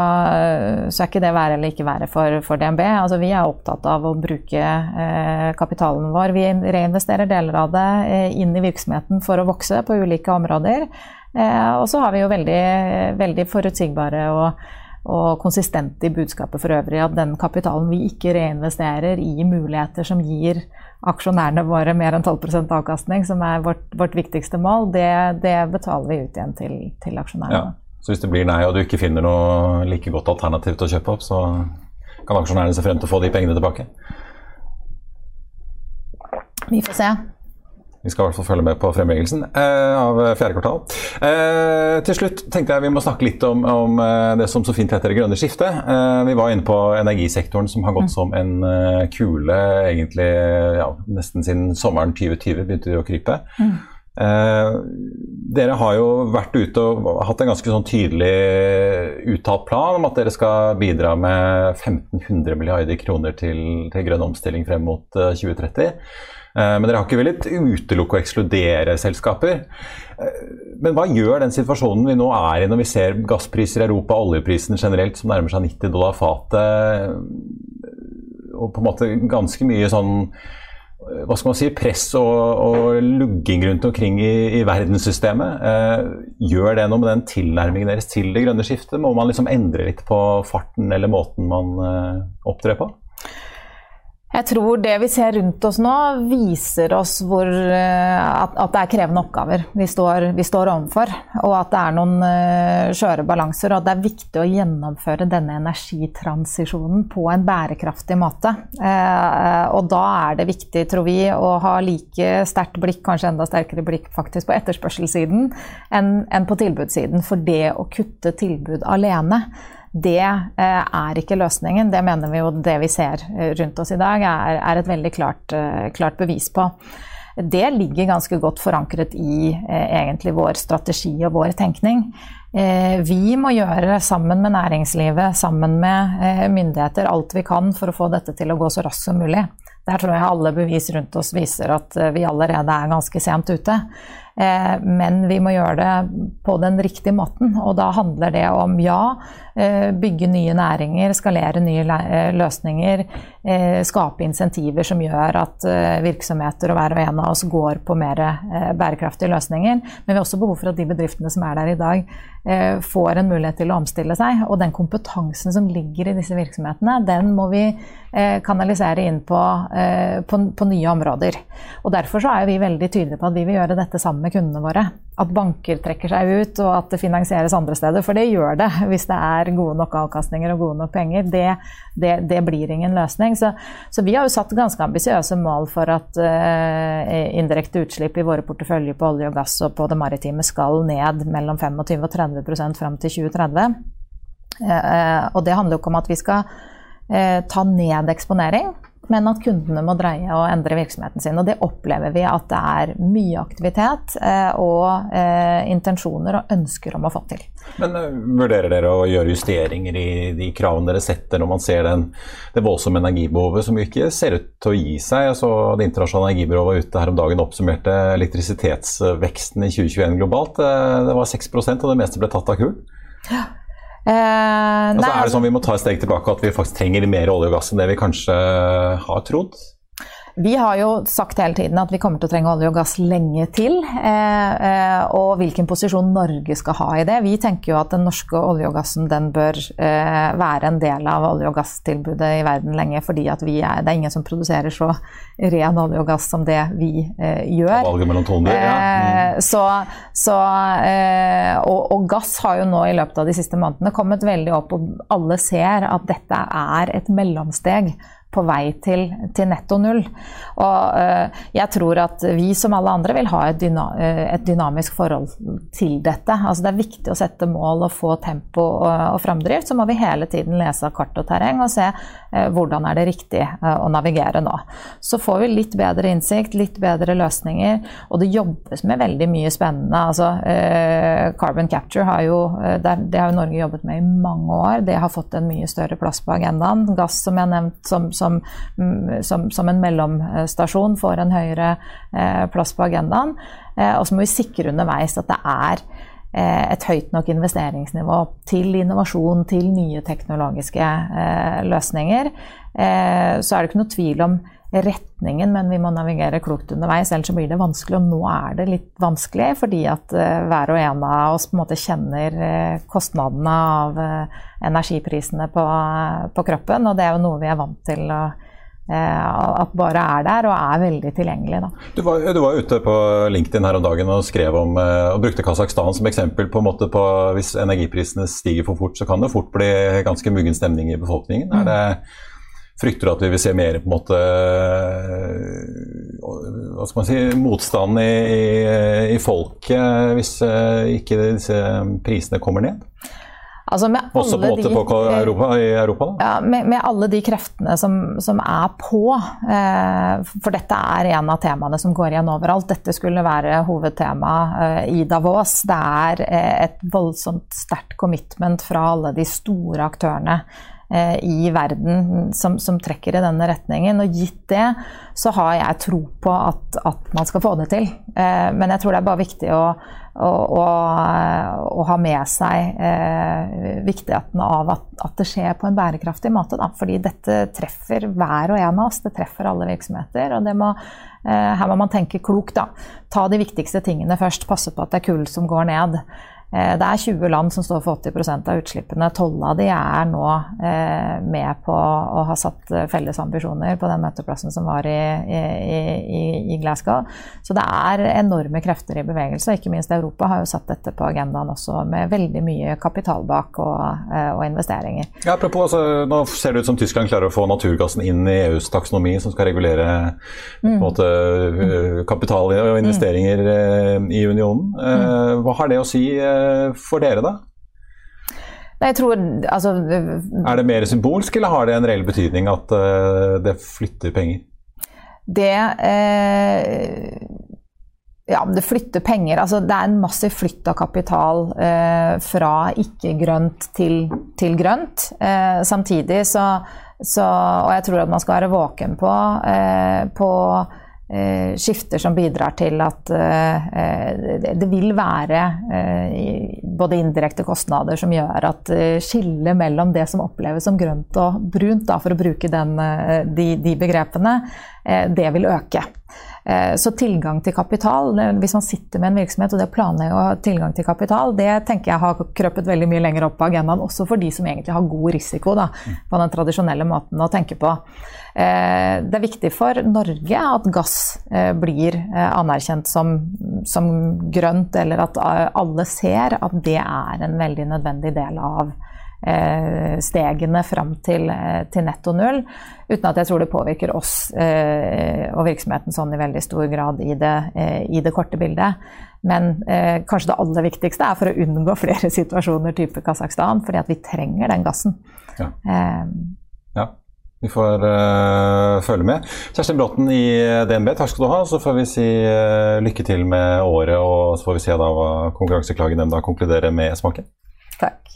så, er ikke det være eller ikke være for, for DNB. Altså, vi er opptatt av å bruke eh, kapitalen vår. Vi reinvesterer deler av det eh, inn i virksomheten for å vokse på ulike områder. Eh, og så har vi jo veldig, veldig forutsigbare og og konsistente i budskapet for øvrig. At den kapitalen vi ikke reinvesterer i muligheter som gir aksjonærene våre mer enn 12 avkastning, som er vårt, vårt viktigste mål, det, det, betaler vi ut igjen til, til aksjonærene. Ja. Så hvis det blir nei, og du ikke finner noe like godt alternativ til å kjøpe opp, så kan aksjonærene se frem til å få de pengene tilbake? Vi får se. Vi skal i hvert fall følge med på fremleggelsen eh, av fjerde kvartal. Eh, til slutt tenkte jeg vi må snakke litt om, om eh, det som så fint heter det grønne skiftet. Eh, vi var inne på energisektoren som har gått mm. som en uh, kule egentlig ja, nesten siden sommeren 2020 begynte de å krype. Mm. Eh, dere har jo vært ute og hatt en ganske sånn tydelig uttalt plan om at dere skal bidra med 1500 milliarder kroner til, til grønn omstilling frem mot 2030. Eh, men dere har ikke villet utelukke og ekskludere selskaper. Eh, men hva gjør den situasjonen vi nå er i når vi ser gasspriser i Europa, oljeprisene generelt som nærmer seg 90 dollar fatet, og på en måte ganske mye sånn hva skal man si, press og, og lugging rundt omkring i, i verdenssystemet. Eh, gjør det noe med den tilnærmingen deres til det grønne skiftet? Må man liksom endre litt på farten eller måten man eh, opptrer på? Jeg tror det vi ser rundt oss nå, viser oss hvor, eh, at, at, det er krevende oppgaver vi står, står overfor. Og at det er noen uh, skjøre balanser. Og at det er viktig å gjennomføre denne energitransisjonen på en bærekraftig måte. Uh, og da er det viktig, tror vi, å ha like sterkt blikk, kanskje enda sterkere blikk faktisk på etterspørselssiden enn på tilbudssiden. For det å kutte tilbud alene det eh, er ikke løsningen. Det mener vi jo det vi ser eh, rundt oss i dag, er, er et veldig klart, eh, klart, bevis på. Det ligger ganske godt forankret i egentlig vår strategi og vår tenkning. Vi må gjøre sammen med næringslivet, sammen med myndigheter, alt vi kan for å få dette til å gå så raskt som mulig. Der tror jeg alle bevis rundt oss viser at vi allerede er ganske sent ute. Eh, men vi må gjøre det på den riktige måten. Og da handler det om ja, eh, bygge nye næringer, skalere nye eh, løsninger, skape insentiver som gjør at virksomheter og hver og en av oss går på mer bærekraftige løsninger. Men vi har også behov for at de bedriftene som er der i dag, får en mulighet til å omstille seg. Og den kompetansen som ligger i disse virksomhetene, den må vi kanalisere inn på, på, på nye områder. Og Derfor så er vi veldig tydelige på at vi vil gjøre dette sammen med kundene våre. At banker trekker seg ut, og at det finansieres andre steder. For det gjør det hvis det er gode nok avkastninger og gode nok penger. Det, det, det blir ingen løsning. Så, så, vi har jo satt ganske ambisiøse mål for at uh, indirekte utslipp i våre porteføljer på olje og gass og på det maritime skal ned mellom 25 og 30% fram til 2030. Uh, uh, og det handler jo ikke om at vi skal uh, ta ned eksponering men at kundene må dreie og endre virksomheten sin. Og det opplever vi at det er mye aktivitet eh, og eh, intensjoner og ønsker om å få til. Men uh, Vurderer dere å gjøre justeringer i de kravene dere setter når man ser den, det voldsomme energibehovet som ikke ser ut til å gi seg? Så det internasjonale energibyrået var ute her om dagen og oppsummerte elektrisitetsveksten i 2021 globalt. Det var 6% og det meste ble tatt av kull. Ja. Eh, altså, er det sånn vi må ta et steg tilbake, at vi faktisk trenger mer olje og gass enn det vi kanskje har trodd? Vi har jo sagt hele tiden at vi kommer til å trenge olje og gass lenge til. Eh, eh, og hvilken posisjon Norge skal ha i det. Vi tenker jo at den norske olje og gassen den bør eh, være en del av olje- og gasstilbudet i verden lenge. fordi er, det er ingen som produserer så ren olje og gass som det vi gjør. Valget mellom toner, ja. Mm. Så, så og, og, gass har jo nå i løpet av de siste månedene kommet veldig opp, og alle ser at dette er et mellomsteg på vei til, til netto null. Og uh, jeg tror at vi som alle andre vil ha et, dyna, uh, et, dynamisk forhold til dette. Altså det er viktig å sette mål og få tempo og, og framdrift. Så må vi hele tiden lese kart og terreng og se uh, hvordan er det riktig å navigere nå. Så får vi litt bedre innsikt, litt bedre løsninger, og det jobbes med veldig mye spennende. Altså, carbon capture har jo, det, det har jo Norge jobbet med i mange år. Det har fått en mye større plass på agendaen. Gass, som jeg har nevnt, som, som som, mm, som, som en mellomstasjon får en høyere eh, plass på agendaen. Eh, og så må vi sikre underveis at det er eh, et høyt nok investeringsnivå til innovasjon, til nye teknologiske løsninger. Så er det ikke noe tvil om retningen, men vi må navigere klokt underveis. Ellers så blir det vanskelig, og nå er det litt vanskelig fordi at hver og en av oss på en måte kjenner kostnadene av energiprisene på, på kroppen, og det er jo noe vi er vant til. å at bare er der og er veldig tilgjengelig. Da. Du, var, du var ute på LinkedIn her om dagen og skrev om og brukte Kasakhstan som eksempel på en måte på hvis energiprisene stiger for fort, så kan det fort bli ganske muggen stemning i befolkningen. Mm. Er det Frykter du at vi vil se mer på en måte hva skal man si, motstand i, i, i folket hvis ikke disse prisene kommer ned? Altså Også på, de, på Europa, i Europa? Ja, med, med, alle de kreftene som, som er på. Eh, for dette er en av temaene som går igjen overalt. Dette skulle være hovedtema eh, i Davos. Det er eh, et voldsomt sterkt commitment fra alle de store aktørene Eh, i verden som, som, trekker i denne retningen. Og gitt det, så har jeg tro på at, at man skal få det til. Eh, men jeg tror det er bare viktig å, å, å, å ha med seg eh, viktigheten av at, at, det skjer på en bærekraftig måte. Da. Fordi dette treffer hver og en av oss. Det treffer alle virksomheter. og må, eh, her må man tenke klokt. Da. Ta de viktigste tingene først. Passe på at det er kull som går ned. Eh, det er 20 land som står for 80% av utslippene. 12 av de er nå eh, med på å ha satt eh, felles ambisjoner på den møteplassen som var i, i, i, Glasgow. Så det er enorme krefter i bevegelse. Ikke minst Europa har jo satt dette på agendaen også, med veldig mye kapital bak og, og investeringer. Ja, apropos, altså, nå ser det ut som Tyskland klarer å få naturgassen inn i EUs taksonomi, som skal regulere mm. måte, kapital og investeringer mm. i unionen. Mm. Hva har det å si? For dere, da? Jeg tror, altså, er det mer symbolsk, eller har det en reell betydning at uh, det flytter penger? Det eh, Ja, det flytter penger. Altså, det er en massiv flytt av kapital eh, fra ikke-grønt til, til, grønt. Eh, samtidig så, så, Og jeg tror at man skal være våken på, eh, på Eh, skifter som bidrar til at eh, det vil være både indirekte kostnader som gjør at skillet mellom det som oppleves som grønt og brunt, for å bruke den, de, de begrepene, det vil øke. Eh, så tilgang til kapital, hvis man sitter med en virksomhet og det å planlegge å ha tilgang til kapital, det tenker jeg har krøpet veldig mye lenger opp på agendaen, også for de som egentlig har god risiko da, på den tradisjonelle måten å tenke på. Eh, det er viktig for Norge at gass eh, blir anerkjent som, som grønt, eller at alle ser at det er en veldig nødvendig del av stegene fram til, eh, til, netto null, uten at jeg tror det påvirker oss eh, og virksomheten sånn i veldig stor grad i det, i det korte bildet. Men eh, kanskje det aller viktigste er for å unngå flere situasjoner type Kasakhstan, fordi at vi trenger den gassen. Ja. Eh. ja. Vi får følge med. Kjerstin Bråten i DNB, takk skal du ha. Så får vi si lykke til med året, og så får vi se da hva Konkurranseklagenemnda konkluderer med smaken. Takk.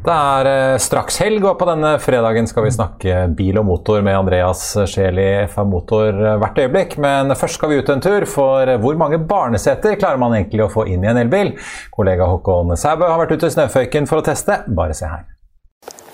Det er eh, straks helg, og på denne fredagen skal vi snakke bil og motor med Andreas Scheel i FA Motor hvert øyeblikk. Men først skal vi ut en tur, for hvor mange barneseter klarer man egentlig å få inn i en elbil? Kollega Håkon Sæbø har vært ute i snøføyken for å teste. Bare se her.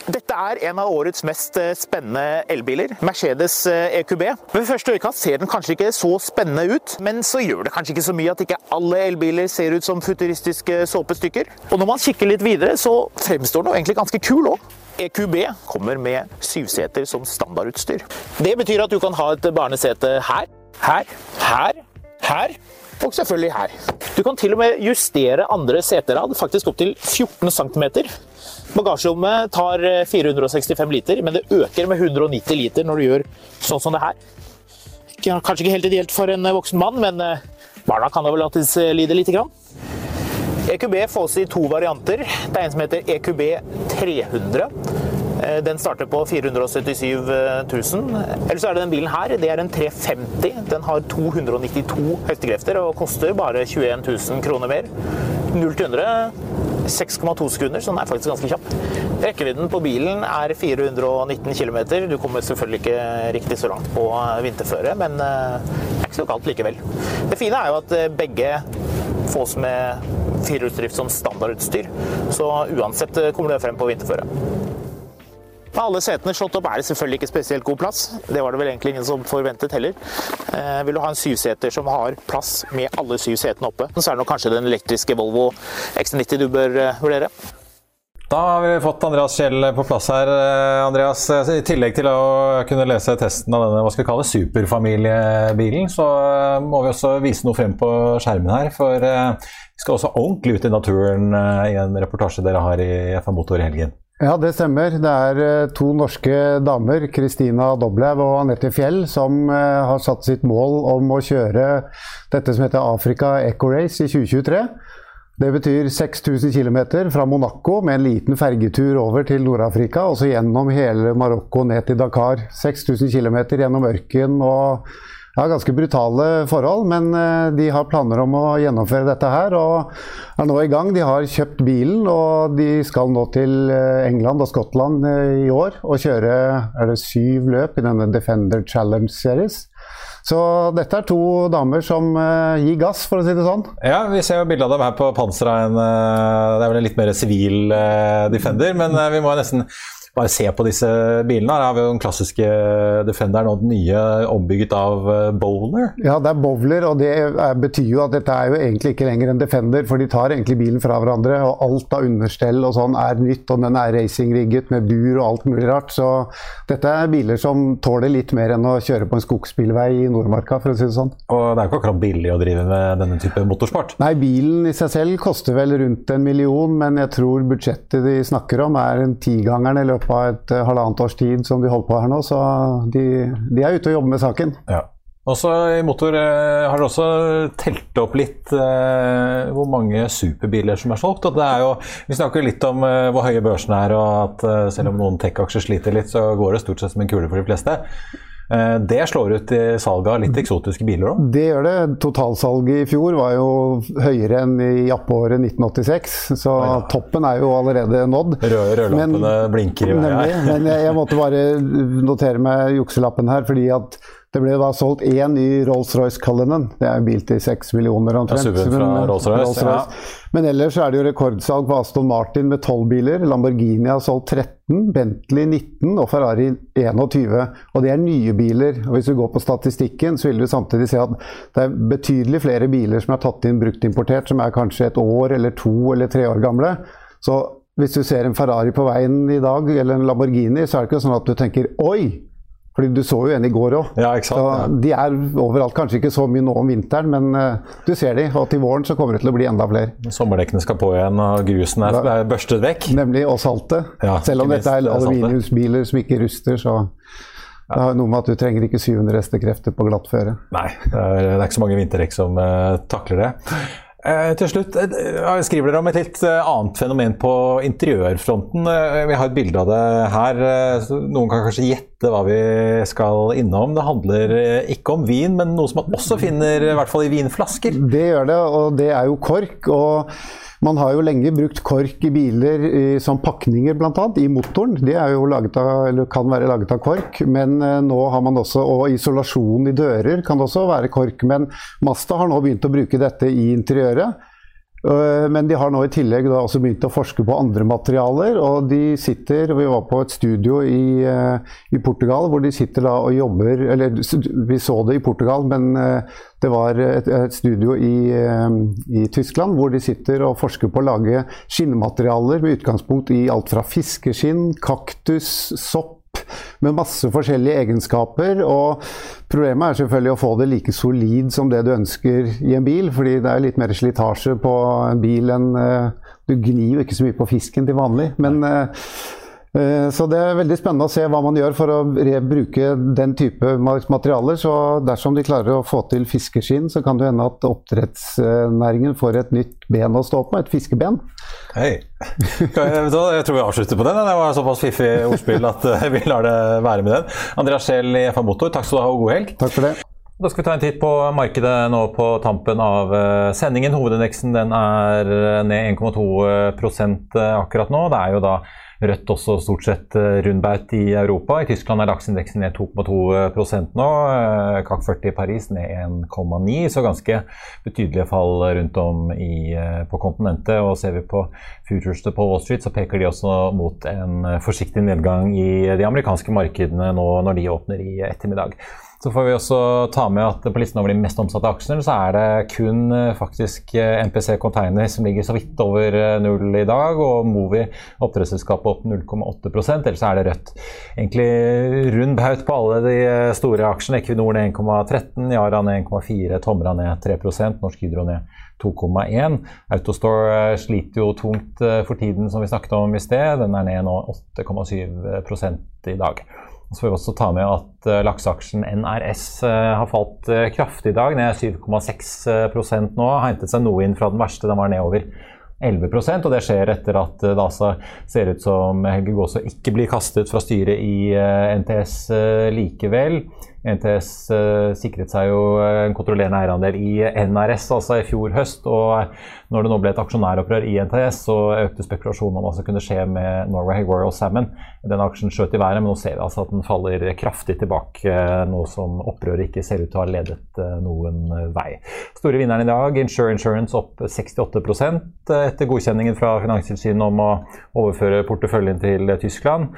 Dette er en av årets mest eh, spennende elbiler, Mercedes EQB. Eh, e Ved første øyekast ser den kanskje ikke så spennende ut, men så gjør det kanskje ikke så mye at ikke alle elbiler ser ut som futuristiske såpestykker. Og når man kikker litt videre, så fremstår den jo egentlig ganske kul òg. EQB kommer med syvseter som standardutstyr. Det betyr at du kan ha et barnesete her, her, her, her og selvfølgelig her. Du kan til og med justere andre seterad, faktisk opp til 14 cm. Bagasjerommet tar 465 eh, liter, men det øker med 190 liter når du gjør sånn som det her. Kanskje ikke helt ideelt for en eh, voksen mann, men eh, barna kan da vel alltids lide lite grann. EQB fås i to varianter. Det er en som heter EQB 300. Den starter på 477 000. Eller så er det den bilen her. Det er en 350. Den har 292 hestekrefter og koster bare 21 000 kroner mer. 0 til 100 6,2 sekunder, så den er faktisk ganske kjapp. Rekkevidden på bilen er 419 km. Du kommer selvfølgelig ikke riktig så langt på vinterføre, men eh, det er ikke så kaldt likevel. Det fine er jo at eh, begge fås med firehjulsdrift som standardutstyr, så uansett eh, kommer det frem på vinterføre. Med alle setene slått opp er det selvfølgelig ikke spesielt god plass. Det var det vel egentlig ingen som forventet heller. Eh, vil du ha en syvseter som har plass med alle syv setene oppe, så er det nok kanskje den elektriske Volvo XC90 du bør eh, vurdere. Da har vi fått Andreas Kjell på plass her. Eh, Andreas, I tillegg til å kunne lese testen av denne hva skal vi kalle superfamiliebilen, så eh, må vi også vise noe frem på skjermen her. For vi skal også ordentlig ut i naturen i en reportasje dere har i FA Motor i helgen. Ja, det stemmer. Det er eh, to norske damer, Kristina Doblev og Anette Fjell, som eh, har satt sitt mål om å kjøre dette som heter Afrika Eco Race i 2023. Det betyr 6000 km fra Monaco med en liten fergetur over til Nord-Afrika, og så gjennom hele Marokko ned til Dakar. 6000 km gjennom ørken og ja, ganske brutale forhold, men de har planer om å gjennomføre dette her. Og er nå i gang. De har kjøpt bilen, og de skal nå til England og Skottland i år og kjøre er det syv løp i denne Defender Challenge Series. Så dette er to damer som uh, gir gass, for å si det sånn. Ja, vi ser jo bilde av dem her på panseret. Uh, det er vel en litt mer sivil uh, Defender, men vi må nesten bare se på disse bilene. Her har vi jo den klassiske Defenderen og den nye ombygget av eh, Bowler. Ja, det er Bowler, og det er, betyr jo at dette er jo egentlig ikke lenger en Defender, for de tar egentlig bilen fra hverandre, og alt av understell og sånn er nytt, og den er racingrigget med bur og alt mulig rart. Så dette er biler som tåler litt mer enn å kjøre på en skogsbilvei i Nordmarka, for å si det sånn. Og det er jo ikke akkurat billig å drive med denne type motorsport? Nei, bilen i seg selv koster vel rundt en million, men jeg tror budsjettet de snakker om er en tigangeren i løpet løpet av et eh, halvannet års tid som de holder på her nå. Så de, de er ute og jobber med saken. Ja. Også I motor eh, har dere også telt opp litt eh, hvor mange superbiler som er solgt. Er jo, vi snakker litt om eh, hvor høye børsen er, og at eh, selv om noen tech-aksjer sliter litt, så går det stort sett som en kule for de fleste. Eh, det slår ut i salget av litt eksotiske biler òg? Det gjør det. Totalsalget i fjor var jo høyere enn i jappåret 1986, så ja. toppen er jo allerede nådd. Røde rødlampene blinker i vei Men jeg, jeg måtte bare notere meg jukselappen her, fordi at det ble da solgt én ny Rolls-Royce Cullinan. Det er en bil til seks millioner omtrent. Ja, Rolls Rolls ja. Men ellers er det jo rekordsalg på Aston Martin med tolv biler. Lamborghini har solgt 13, Bentley 19 og Ferrari 21. Og det er nye biler. Og hvis du går på statistikken, så vil du samtidig se at det er betydelig flere biler som er tatt inn bruktimportert, som er kanskje et år eller to eller tre år gamle. Så hvis du ser en Ferrari på veien i dag, eller en Lamborghini, så er det ikke sånn at du tenker 'oi'. Fordi Du så jo en i går òg. Ja, ja. De er overalt. Kanskje ikke så mye nå om vinteren, men uh, du ser de. Og til våren så kommer det til å bli enda flere. Sommerdekkene skal på igjen, og grusen er, er børstet vekk. Nemlig. Og saltet. Ja, Selv om dette er aluminiumsbiler som ikke ruster, så det har noe med at du trenger ikke 700 hestekrefter på glatt føre. Nei, det er, det er ikke så mange vinterdekk som uh, takler det. Uh, til slutt jeg skriver dere om et litt eh, annet fenomen på interiørfronten. Vi har et bilde av det her. Noen kan kanskje gjette hva vi skal innom. Det handler ikke om vin, men noe som man også finner i hvert fall i vinflasker. Det gjør det, og det er jo kork. og man har jo lenge brukt kork i biler som pakninger, bl.a. I motoren. De av, kan være laget av kork. Men eh, nå har man også Og isolasjon i dører kan også være kork. Men Masta har nå begynt å bruke dette i interiøret. Eh, men de har nå i tillegg også begynt å forske på andre materialer. Og de sitter Vi var på et studio i, eh, i Portugal hvor de sitter og jobber Eller vi så det i Portugal, men eh, det var et, et studio i, i, Tyskland hvor de sitter og forsker på å lage skinnmaterialer med utgangspunkt i alt fra fiskeskinn, kaktus, sopp med masse forskjellige egenskaper. Og problemet er selvfølgelig å få det like solid som det du ønsker i en bil. fordi det er litt mer slitasje på en bil enn uh, Du gnir jo ikke så mye på fisken til vanlig. men uh, så det er veldig spennende å se hva man gjør for å bruke den type materialer. Så dersom de klarer å få til fiskeskinn, så kan det hende at oppdrettsnæringen får et nytt ben å stå på, et fiskeben. Hei. Jeg tror vi avslutter på den. Det var såpass fiffig ordspill at eh, vi lar det være med den. Andreas Scheel i FA Motor, takk skal du ha og god helg. Takk for det. Da skal vi ta en titt på markedet nå på tampen av eh, sendingen. Hovedindeksen den er ned 1,2% akkurat nå. Det er jo da Rødt også stort sett eh, rundbaut i Europa. I Tyskland er dagsindeksen ned 2,2 nå. CAC eh, 40 i Paris ned 1,9, så ganske betydelige fall rundt om i, eh, på kontinentet. Og ser vi på futuresene på Wall Street, så peker de også mot en forsiktig nedgang i de amerikanske markedene nå når de åpner i ettermiddag. Så får vi også ta med at på listen over de mest omsatte aksjene, så er det kun eh, faktisk MPC eh, Container som ligger så vidt over eh, null i dag, og Movi, oppdrettsselskapet, opp 0,8 Ellers er det rødt. Egentlig rund baut på alle de store aksjene. Equinor ned 1,13, Yara ned 1,4, Tomra ned 3% Norsk Hydro ned 2,1. Autostore sliter jo tungt for tiden, som vi snakket om i sted. Den er ned nå 8,7 i dag. Så får vi også ta med at uh, lakseaksjen NRS uh, har falt uh, kraftig i dag, ned 7,6% nå. Har hentet seg noe inn fra den verste, den var nedover 11% og det skjer etter at altså ser ut som Helge Gåsø ikke blir kastet fra styret i NTS likevel. NTS sikret seg jo en kontrollerende eierandel i NRS altså i fjor høst. og Når det nå ble et aksjonæropprør i NTS, så økte spekulasjonen om hva som kunne skje med Norway Royal Salmon. Den aksjen skjøt i været, men nå ser vi altså at den faller kraftig tilbake. nå som opprøret ikke ser ut til å ha ledet noen vei. Store vinneren i dag, Insure Insurance opp 68% etter godkjenningen fra Finanstilsynet om å overføre porteføljen til Tyskland.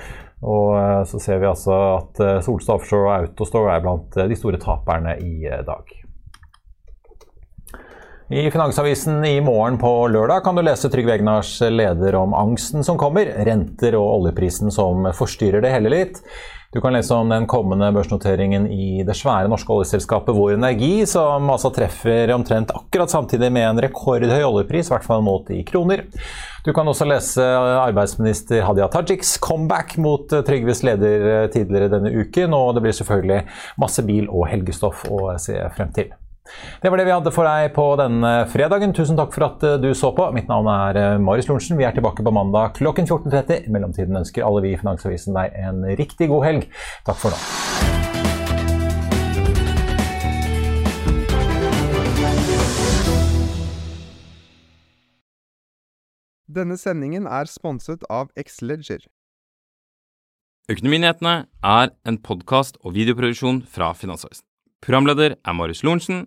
Og eh, så ser vi altså at eh, Solstad Offshore og Autostore er blant eh, de store taperne i dag. I Finansavisen i morgen på lørdag kan du lese Trygve Egnars leder om angsten som kommer, renter og oljeprisen som forstyrrer det hele litt. Du kan lese om den kommende børsnoteringen i det svære norske oljeselskapet Vår Energi, som altså treffer omtrent akkurat samtidig med en rekordhøy oljepris, i hvert fall målt i kroner. Du kan også lese arbeidsminister Hadia Tajiks comeback mot Trygves leder tidligere denne uken, og det blir selvfølgelig masse bil og helgestoff å se frem til. Det var det vi hadde for deg på denne fredagen. Tusen takk for at eh, du så på. Mitt navn er eh, Marius Lorentzen. Vi er tilbake på mandag klokken 14.30. I mellomtiden ønsker alle vi i Finansavisen deg en riktig god helg. Takk for nå. Denne sendingen er sponset av Xleger. Økonominyhetene er en podkast og videoproduksjon fra Finansavisen. Programleder er Marius Lorentzen.